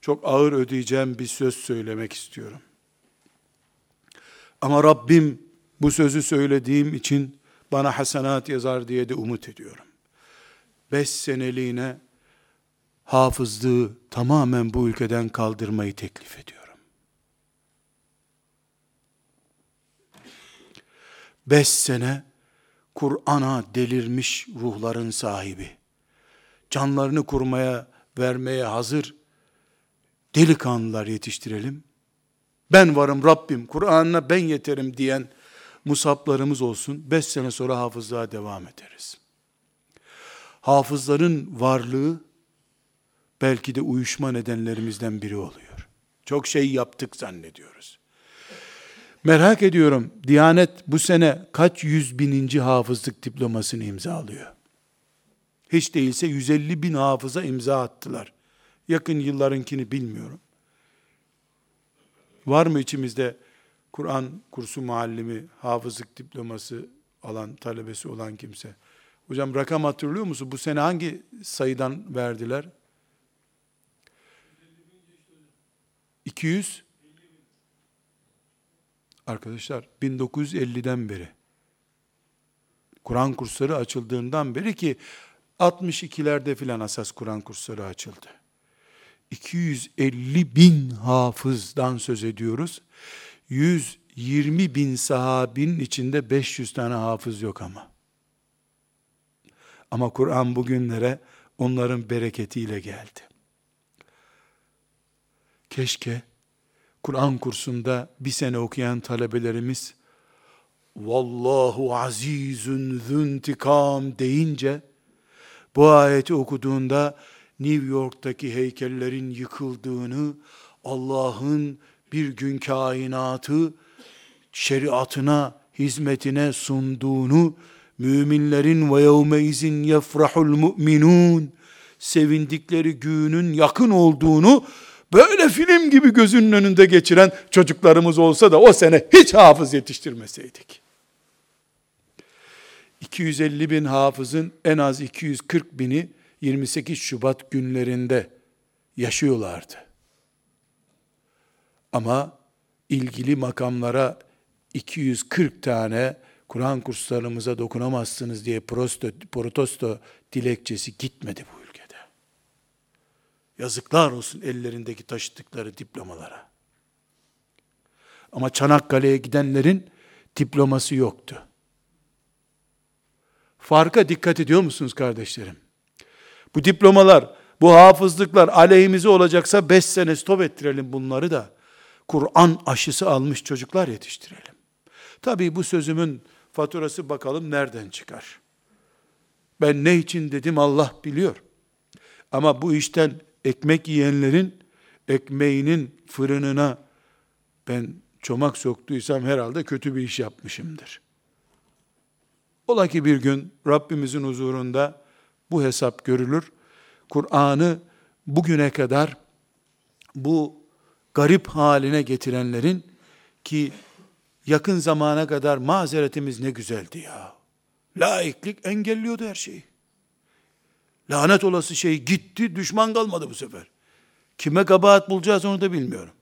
çok ağır ödeyeceğim bir söz söylemek istiyorum. Ama Rabbim bu sözü söylediğim için bana hasenat yazar diye de umut ediyorum. Beş seneliğine hafızlığı tamamen bu ülkeden kaldırmayı teklif ediyorum. Beş sene Kur'an'a delirmiş ruhların sahibi, canlarını kurmaya, vermeye hazır delikanlılar yetiştirelim. Ben varım Rabbim, Kur'an'ına ben yeterim diyen musaplarımız olsun. Beş sene sonra hafızlığa devam ederiz. Hafızların varlığı belki de uyuşma nedenlerimizden biri oluyor. Çok şey yaptık zannediyoruz. Merak ediyorum, Diyanet bu sene kaç yüz bininci hafızlık diplomasını imzalıyor? Hiç değilse 150 bin hafıza imza attılar. Yakın yıllarınkini bilmiyorum. Var mı içimizde Kur'an kursu muallimi, hafızlık diploması alan, talebesi olan kimse? Hocam rakam hatırlıyor musun? Bu sene hangi sayıdan verdiler? 200 Arkadaşlar 1950'den beri Kur'an kursları açıldığından beri ki 62'lerde filan asas Kur'an kursları açıldı. 250 bin hafızdan söz ediyoruz. 120 bin sahabinin içinde 500 tane hafız yok ama. Ama Kur'an bugünlere onların bereketiyle geldi. Keşke Kur'an kursunda bir sene okuyan talebelerimiz Vallahu azizun zuntikam deyince bu ayeti okuduğunda New York'taki heykellerin yıkıldığını, Allah'ın bir gün kainatı şeriatına, hizmetine sunduğunu, müminlerin ve yevme izin yefrahul mu'minun sevindikleri günün yakın olduğunu böyle film gibi gözünün önünde geçiren çocuklarımız olsa da o sene hiç hafız yetiştirmeseydik. 250 bin hafızın en az 240 bini 28 Şubat günlerinde yaşıyorlardı. Ama ilgili makamlara 240 tane Kur'an kurslarımıza dokunamazsınız diye prosto, protesto dilekçesi gitmedi bu ülkede. Yazıklar olsun ellerindeki taşıdıkları diplomalara. Ama Çanakkale'ye gidenlerin diploması yoktu. Farka dikkat ediyor musunuz kardeşlerim? Bu diplomalar, bu hafızlıklar aleyhimize olacaksa beş sene stop ettirelim bunları da. Kur'an aşısı almış çocuklar yetiştirelim. Tabii bu sözümün faturası bakalım nereden çıkar. Ben ne için dedim Allah biliyor. Ama bu işten ekmek yiyenlerin ekmeğinin fırınına ben çomak soktuysam herhalde kötü bir iş yapmışımdır. Ola ki bir gün Rabbimizin huzurunda bu hesap görülür. Kur'an'ı bugüne kadar bu garip haline getirenlerin ki yakın zamana kadar mazeretimiz ne güzeldi ya. Laiklik engelliyordu her şeyi. Lanet olası şey gitti, düşman kalmadı bu sefer. Kime kabahat bulacağız onu da bilmiyorum.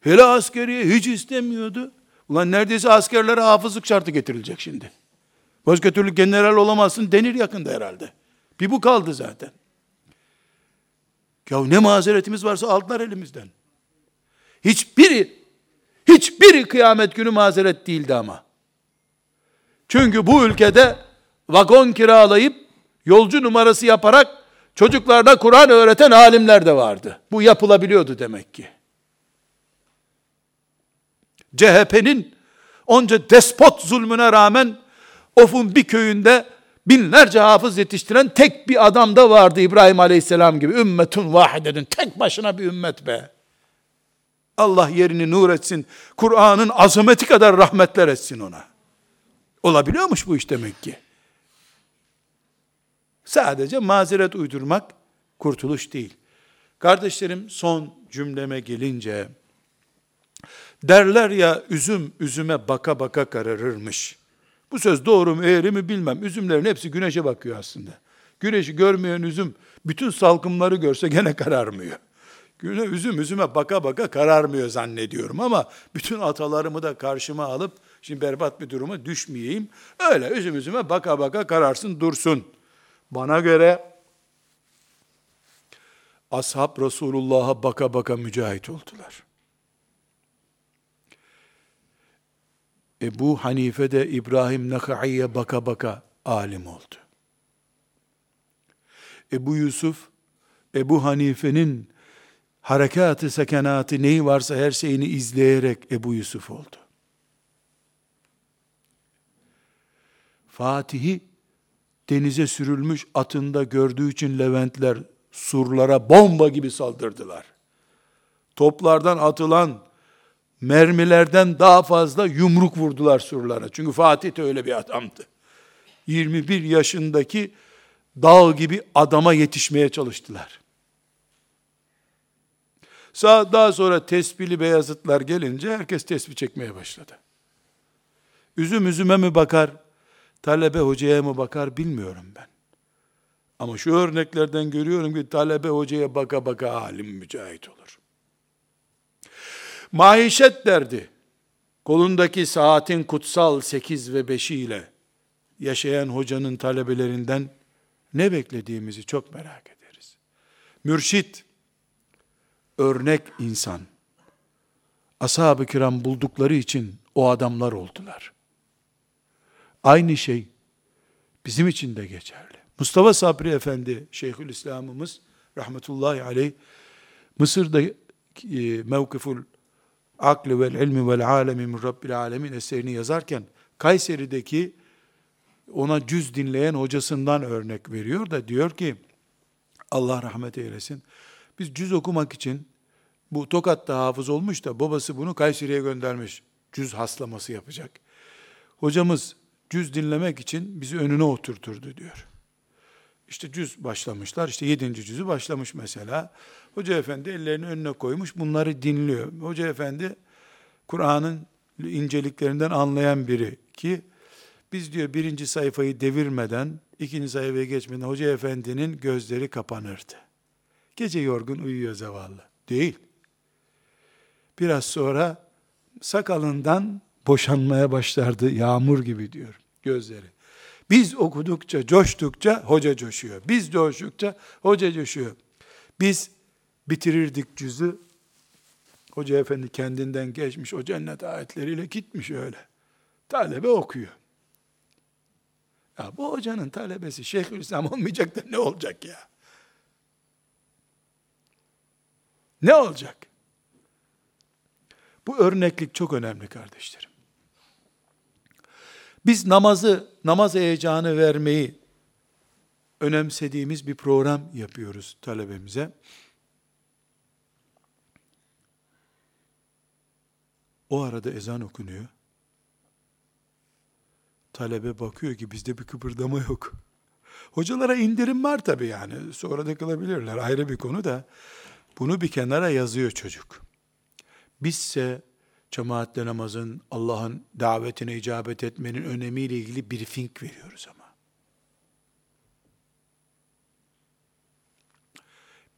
Hele askeriye hiç istemiyordu. Ulan neredeyse askerlere hafızlık şartı getirilecek şimdi. Başka türlü general olamazsın denir yakında herhalde. Bir bu kaldı zaten. Ya ne mazeretimiz varsa aldılar elimizden. Hiçbiri, hiçbiri kıyamet günü mazeret değildi ama. Çünkü bu ülkede vagon kiralayıp yolcu numarası yaparak çocuklarına Kur'an öğreten alimler de vardı. Bu yapılabiliyordu demek ki. CHP'nin onca despot zulmüne rağmen Of'un bir köyünde binlerce hafız yetiştiren tek bir adam da vardı İbrahim Aleyhisselam gibi. Ümmetun vahidedin. Tek başına bir ümmet be. Allah yerini nur etsin. Kur'an'ın azameti kadar rahmetler etsin ona. Olabiliyormuş bu iş demek ki. Sadece mazeret uydurmak kurtuluş değil. Kardeşlerim son cümleme gelince Derler ya üzüm üzüme baka baka kararırmış. Bu söz doğru mu eğri mi bilmem. Üzümlerin hepsi güneşe bakıyor aslında. Güneşi görmeyen üzüm bütün salkımları görse gene kararmıyor. Güne üzüm üzüme baka baka kararmıyor zannediyorum ama bütün atalarımı da karşıma alıp şimdi berbat bir duruma düşmeyeyim. Öyle üzüm üzüme baka baka kararsın dursun. Bana göre ashab Resulullah'a baka baka mücahit oldular. Ebu Hanife de İbrahim Nakai'ye baka baka alim oldu. Ebu Yusuf, Ebu Hanife'nin harekatı, sekenatı neyi varsa her şeyini izleyerek Ebu Yusuf oldu. Fatih'i denize sürülmüş atında gördüğü için Leventler surlara bomba gibi saldırdılar. Toplardan atılan mermilerden daha fazla yumruk vurdular surlara. Çünkü Fatih de öyle bir adamdı. 21 yaşındaki dağ gibi adama yetişmeye çalıştılar. Daha sonra tespili beyazıtlar gelince herkes tesbih çekmeye başladı. Üzüm üzüme mi bakar, talebe hocaya mı bakar bilmiyorum ben. Ama şu örneklerden görüyorum ki talebe hocaya baka baka alim mücahit olur. Maişet derdi. Kolundaki saatin kutsal 8 ve 5'i ile yaşayan hocanın talebelerinden ne beklediğimizi çok merak ederiz. Mürşit, örnek insan. Ashab-ı kiram buldukları için o adamlar oldular. Aynı şey bizim için de geçerli. Mustafa Sabri Efendi, Şeyhülislam'ımız rahmetullahi aleyh, Mısır'da e, mevkiful akli vel ilmi vel alemi min rabbil alemin eserini yazarken Kayseri'deki ona cüz dinleyen hocasından örnek veriyor da diyor ki Allah rahmet eylesin. Biz cüz okumak için bu Tokat'ta hafız olmuş da babası bunu Kayseri'ye göndermiş. Cüz haslaması yapacak. Hocamız cüz dinlemek için bizi önüne oturturdu diyor. İşte cüz başlamışlar. İşte yedinci cüzü başlamış mesela. Hoca efendi ellerini önüne koymuş. Bunları dinliyor. Hoca efendi Kur'an'ın inceliklerinden anlayan biri ki biz diyor birinci sayfayı devirmeden ikinci sayfaya geçmeden hoca efendinin gözleri kapanırdı. Gece yorgun uyuyor zavallı. Değil. Biraz sonra sakalından boşanmaya başlardı yağmur gibi diyor gözleri. Biz okudukça, coştukça hoca coşuyor. Biz coştukça hoca coşuyor. Biz bitirirdik cüzü. Hoca efendi kendinden geçmiş o cennet ayetleriyle gitmiş öyle. Talebe okuyor. Ya bu hocanın talebesi Şeyhülislam olmayacak da ne olacak ya? Ne olacak? Bu örneklik çok önemli kardeşlerim. Biz namazı, namaz heyecanı vermeyi önemsediğimiz bir program yapıyoruz talebemize. O arada ezan okunuyor. Talebe bakıyor ki bizde bir kıpırdama yok. Hocalara indirim var tabi yani. Sonra da kılabilirler. Ayrı bir konu da. Bunu bir kenara yazıyor çocuk. Bizse cemaatle namazın, Allah'ın davetine icabet etmenin önemiyle ilgili bir fink veriyoruz ama.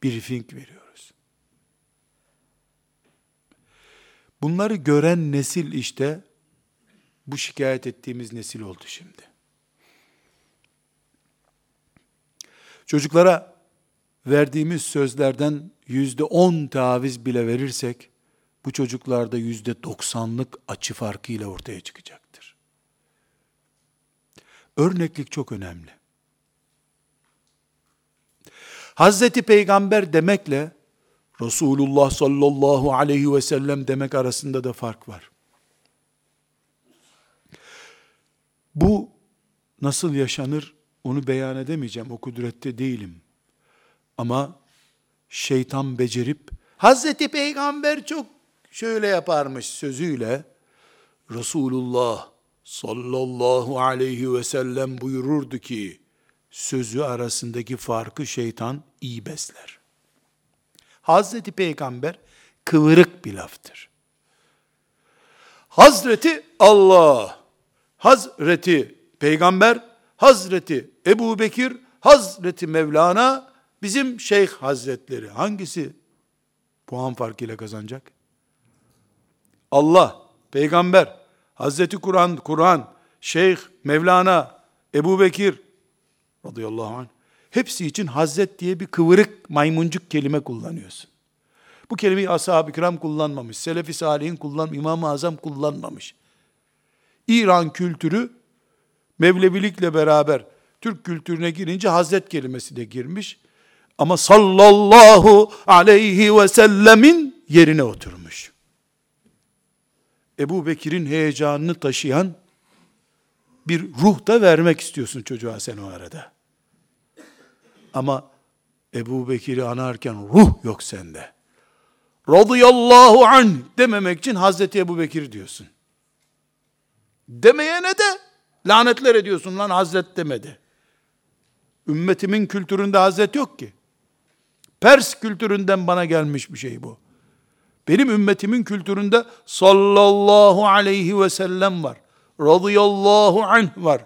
Bir fink veriyoruz. Bunları gören nesil işte bu şikayet ettiğimiz nesil oldu şimdi. Çocuklara verdiğimiz sözlerden yüzde on taviz bile verirsek, bu çocuklarda yüzde doksanlık açı farkıyla ortaya çıkacaktır. Örneklik çok önemli. Hazreti Peygamber demekle Resulullah sallallahu aleyhi ve sellem demek arasında da fark var. Bu nasıl yaşanır onu beyan edemeyeceğim. O kudrette değilim. Ama şeytan becerip Hazreti Peygamber çok şöyle yaparmış sözüyle Resulullah sallallahu aleyhi ve sellem buyururdu ki sözü arasındaki farkı şeytan iyi besler. Hazreti Peygamber kıvırık bir laftır. Hazreti Allah, Hazreti Peygamber, Hazreti Ebu Bekir, Hazreti Mevlana, bizim Şeyh Hazretleri. Hangisi puan farkıyla kazanacak? Allah, Peygamber, Hazreti Kur'an, Kur'an, Şeyh, Mevlana, Ebu Bekir radıyallahu anh. Hepsi için Hazret diye bir kıvırık maymuncuk kelime kullanıyorsun. Bu kelimeyi ashab-ı kiram kullanmamış. Selefi salihin kullan, İmam-ı Azam kullanmamış. İran kültürü Mevlevilikle beraber Türk kültürüne girince Hazret kelimesi de girmiş. Ama sallallahu aleyhi ve sellemin yerine oturmuş. Ebu Bekir'in heyecanını taşıyan bir ruh da vermek istiyorsun çocuğa sen o arada. Ama Ebu Bekir'i anarken ruh yok sende. Radıyallahu anh dememek için Hazreti Ebu Bekir diyorsun. Demeyene de lanetler ediyorsun lan Hazret demedi. Ümmetimin kültüründe Hazret yok ki. Pers kültüründen bana gelmiş bir şey bu. Benim ümmetimin kültüründe sallallahu aleyhi ve sellem var. Radıyallahu anh var.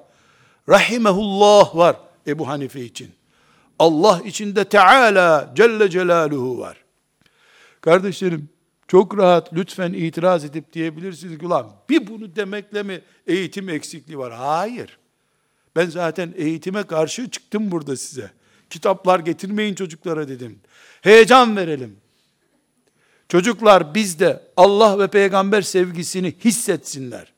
Rahimehullah var Ebu Hanife için. Allah içinde Teala Celle Celaluhu var. Kardeşlerim çok rahat lütfen itiraz edip diyebilirsiniz ki ulan bir bunu demekle mi eğitim eksikliği var? Hayır. Ben zaten eğitime karşı çıktım burada size. Kitaplar getirmeyin çocuklara dedim. Heyecan verelim. Çocuklar bizde Allah ve peygamber sevgisini hissetsinler.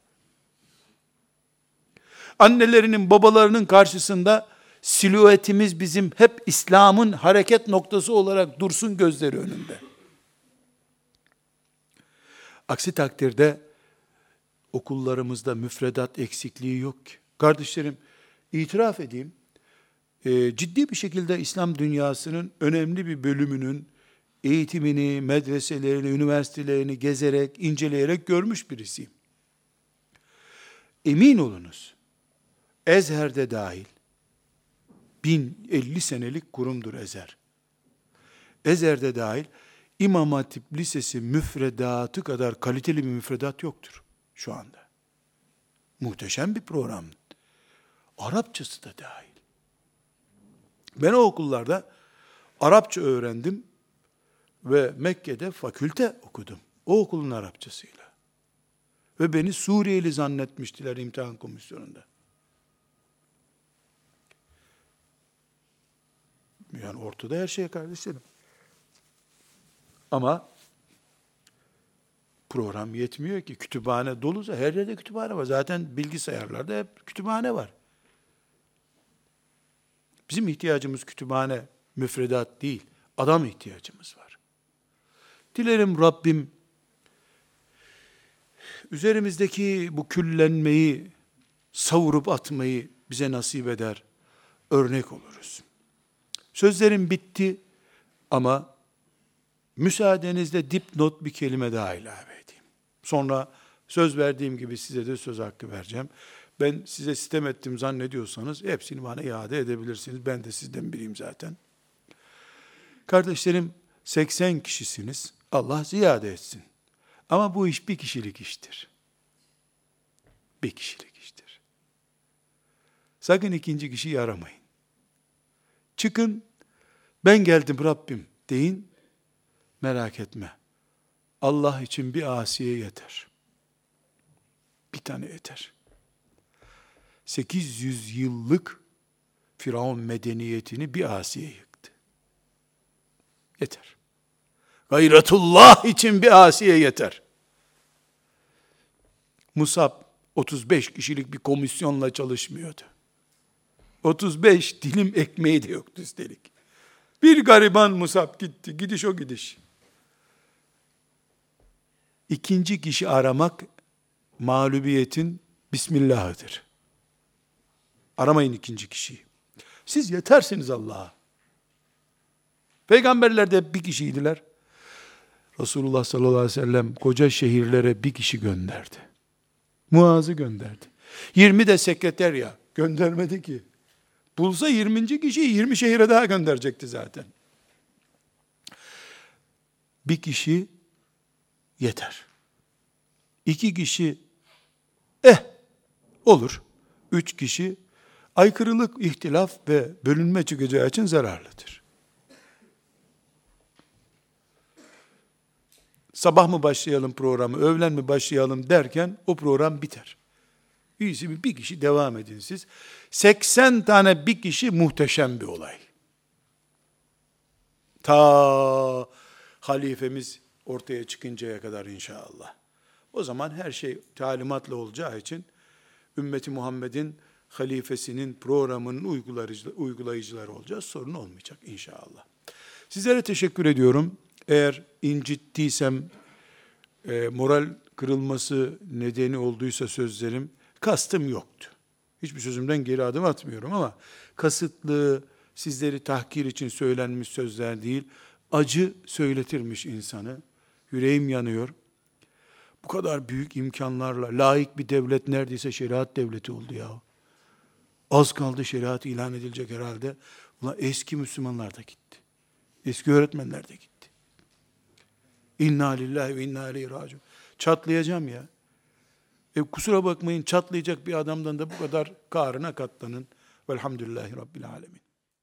Annelerinin babalarının karşısında silüetimiz bizim hep İslam'ın hareket noktası olarak dursun gözleri önünde. Aksi takdirde okullarımızda müfredat eksikliği yok ki. Kardeşlerim itiraf edeyim, e, ciddi bir şekilde İslam dünyasının önemli bir bölümünün eğitimini, medreselerini, üniversitelerini gezerek, inceleyerek görmüş birisiyim. Emin olunuz, Ezher'de dahil, 1050 senelik kurumdur Ezer. Ezer'de dahil, İmam Hatip Lisesi müfredatı kadar kaliteli bir müfredat yoktur şu anda. Muhteşem bir program. Arapçası da dahil. Ben o okullarda Arapça öğrendim ve Mekke'de fakülte okudum. O okulun Arapçasıyla. Ve beni Suriyeli zannetmiştiler imtihan komisyonunda. Yani ortada her şey kardeşlerim. Ama program yetmiyor ki. Kütüphane dolusa her yerde kütüphane var. Zaten bilgisayarlarda hep kütüphane var. Bizim ihtiyacımız kütüphane, müfredat değil. Adam ihtiyacımız var. Dilerim Rabbim üzerimizdeki bu küllenmeyi savurup atmayı bize nasip eder. Örnek oluruz. Sözlerim bitti ama müsaadenizle dipnot bir kelime daha ilave edeyim. Sonra söz verdiğim gibi size de söz hakkı vereceğim. Ben size sistem ettim zannediyorsanız hepsini bana iade edebilirsiniz. Ben de sizden biriyim zaten. Kardeşlerim 80 kişisiniz. Allah ziyade etsin. Ama bu iş bir kişilik iştir. Bir kişilik iştir. Sakın ikinci kişiyi aramayın. Çıkın, ben geldim Rabbim deyin, merak etme. Allah için bir asiye yeter. Bir tane yeter. 800 yıllık Firavun medeniyetini bir asiye yıktı. Yeter. Gayretullah için bir asiye yeter. Musab 35 kişilik bir komisyonla çalışmıyordu. 35 dilim ekmeği de yoktu üstelik. Bir gariban Musab gitti. Gidiş o gidiş. İkinci kişi aramak mağlubiyetin Bismillah'ıdır. Aramayın ikinci kişiyi. Siz yetersiniz Allah'a. Peygamberler de bir kişiydiler. Resulullah sallallahu aleyhi ve sellem koca şehirlere bir kişi gönderdi. Muaz'ı gönderdi. 20 de sekreter ya göndermedi ki. Bulsa 20. kişiyi 20 şehire daha gönderecekti zaten. Bir kişi yeter. iki kişi eh olur. Üç kişi aykırılık, ihtilaf ve bölünme çıkacağı için zararlıdır. Sabah mı başlayalım programı, öğlen mi başlayalım derken o program biter. İyisi bir, kişi devam edin siz. 80 tane bir kişi muhteşem bir olay. Ta halifemiz ortaya çıkıncaya kadar inşallah. O zaman her şey talimatla olacağı için ümmeti Muhammed'in halifesinin programının uygulayıcıları, uygulayıcıları olacağız. Sorun olmayacak inşallah. Sizlere teşekkür ediyorum. Eğer incittiysem, e, moral kırılması nedeni olduysa sözlerim, kastım yoktu. Hiçbir sözümden geri adım atmıyorum ama kasıtlı, sizleri tahkir için söylenmiş sözler değil, acı söyletirmiş insanı. Yüreğim yanıyor. Bu kadar büyük imkanlarla layık bir devlet neredeyse şeriat devleti oldu ya. Az kaldı şeriat ilan edilecek herhalde. Ulan eski Müslümanlar da gitti. Eski öğretmenler de gitti. İnna lillahi ve inna ileyhi raciun. Çatlayacağım ya. E kusura bakmayın çatlayacak bir adamdan da bu kadar karına katlanın. Velhamdülillahi Rabbil alemin.